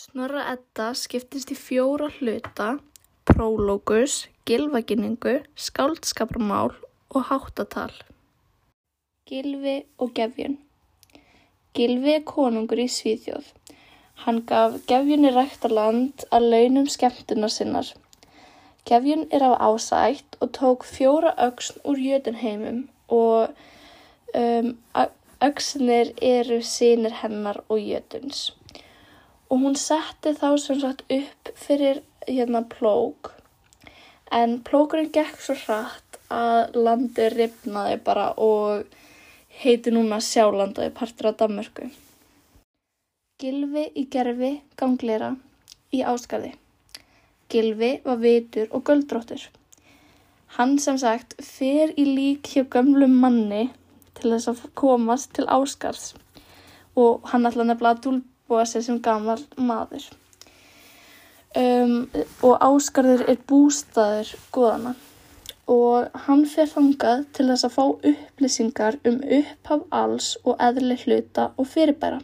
Snorra Edda skiptist í fjóra hluta, prólógus, gylfaginningu, skáldskaparmál og háttatal. Gylfi og gefjun Gylfi er konungur í Svíþjóð. Hann gaf gefjunni ræktarland að launum skemmtunar sinnar. Gefjun er af ásætt og tók fjóra öxn úr jötunheimum og um, öxnir eru sínir hennar og jötuns. Og hún setti þá sem sagt upp fyrir hérna plók en plókurinn gekk svo hratt að landi ripnaði bara og heiti núna Sjálandaði partur af Danmörku. Gylfi í gerfi ganglera í áskarði. Gylfi var vitur og göldróttur. Hann sem sagt fer í lík hjá gömlum manni til þess að komast til áskarðs og hann ætla nefnilega að sig sem gammal maður. Um, og áskarður er bústaður goðana og hann fer þangað til þess að fá upplýsingar um upphaf alls og eðli hluta og fyrirbæra.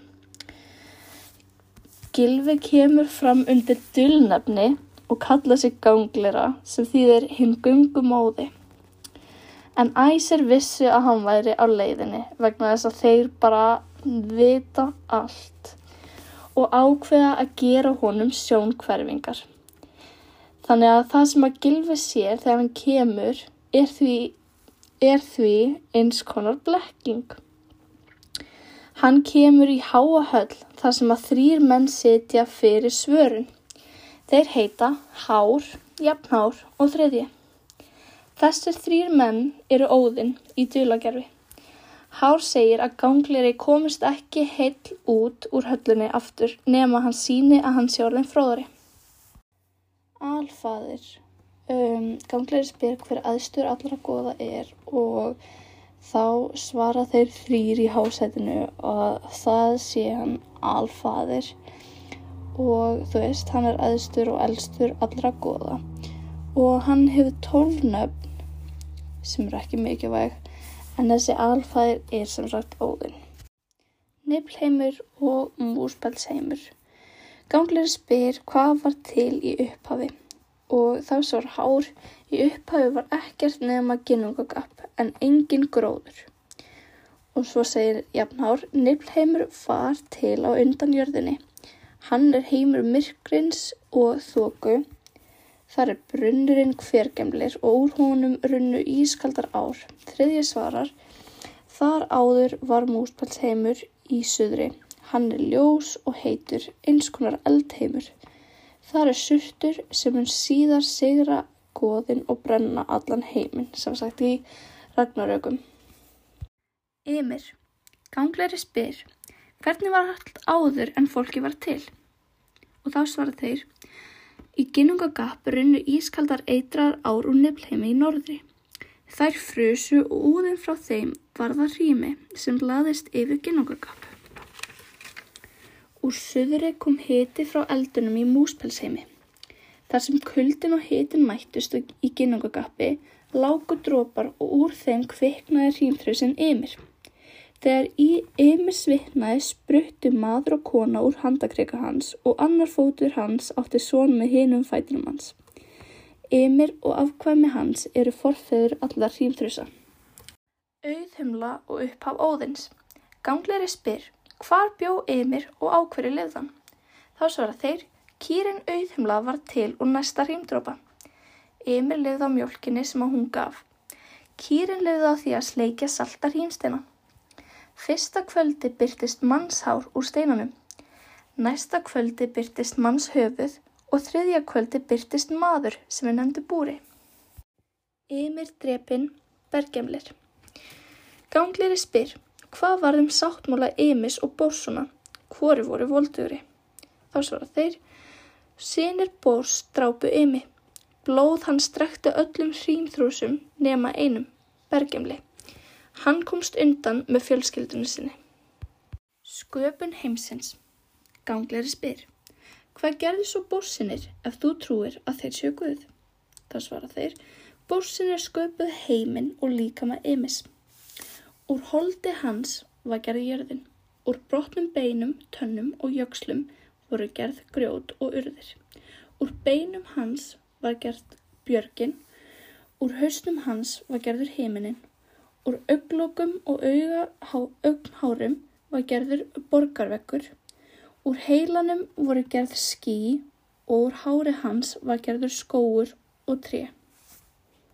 Gylfi kemur fram undir dulnefni og kalla sig ganglera sem þýðir hinn gungumóði. En æsir vissu að hann væri á leiðinni vegna þess að þeir bara vita allt og ákveða að gera honum sjónkverfingar. Þannig að það sem að Gylfi sér þegar hann kemur er því, er því eins konar blekking. Hann kemur í háahöll þar sem að þrýr menn sitja fyrir svörun. Þeir heita Hár, Jafnhár og Þriðji. Þessir þrýr menn eru óðinn í dulagerfi. Hár segir að gangleri komist ekki heill út úr höllunni aftur nema hann síni að hann sé orðin fróðari. Alfaðir. Um, gangleri spyr hver aðstur allra goða er og þá svara þeir þrýr í hásætinu og það sé hann alfaðir og þú veist, hann er aðstur og elstur allra goða og hann hefur tólnöfn sem er ekki mikilvæg en þessi alfæðir er sem sagt óðinn. Niflheimur og múspelsheimur. Ganglir spyr hvað var til í upphafi og þá svar hár í upphafi var ekkert nema ginnungagapp en engin gróður. Og svo segir jafnhár, niflheimur var til á undanjörðinni. Hann er heimur myrkrins og þóku. Þar er brunnurinn hvergemlir og úr honum runnu ískaldar ár. Þriðji svarar, þar áður var múspalsheimur í suðri. Hann er ljós og heitur, eins konar eldheimur. Þar er surtur sem mun síðar sigra goðin og brenna allan heiminn, sem sagt í Ragnarökum. Ymir, gangleri spyr, hvernig var allt áður en fólki var til? Og þá svara þeir, Í ginnungagapp runnu ískaldar eitrar ár úr nefnheimi í norðri. Þær frusu og úðin frá þeim varða rými sem laðist yfir ginnungagapp. Úr suðri kom hiti frá eldunum í múspelsheimi. Þar sem kuldin og hitin mættust í ginnungagappi lágu drópar og úr þeim kviknaði rýmþrausin ymir. Þegar í ymir svitnaði spruttu maður og kona úr handakrika hans og annar fótur hans átti són með hinum fætinum hans. Ymir og afkvæmi hans eru forfeður allar rýmþrausa. Auðhumla og upphaf óðins. Gangleri spyr, hvar bjó Ymir og á hverju lefðan? Þá svara þeir, kýrin auðhumla var til úr næsta rýmdrópa. Ymir lefði á mjölkinni sem að hún gaf. Kýrin lefði á því að sleikja salta rýmsteina. Fyrsta kvöldi byrtist mannshár úr steinunum, næsta kvöldi byrtist manns höfuð og þriðja kvöldi byrtist maður sem er nefndu búri. Ymir drepin bergemlir. Gangleri spyr, hvað varðum sáttmála Ymis og Bórsuna, hvori voru voldugri? Þá svara þeir, sinir Bórs drápu Ymi, blóð hann strekti öllum hrýmþrúsum nema einum, bergemli. Hann komst undan með fjölskyldunum sinni. Sköpun heimsins. Gangleri spyr. Hvað gerði svo bórsinir ef þú trúir að þeir séu Guð? Það svara þeir. Bórsinir sköpuð heiminn og líka með ymis. Úr holdi hans var gerði jörðin. Úr brotnum beinum, tönnum og jökslum voru gerð grjót og urðir. Úr beinum hans var gerð björgin, úr haustum hans var gerður heiminin, úr auglokum og augnhárum var gerður borgarveggur, úr heilanum voru gerð skí og úr hári hans var gerður skóur og tré.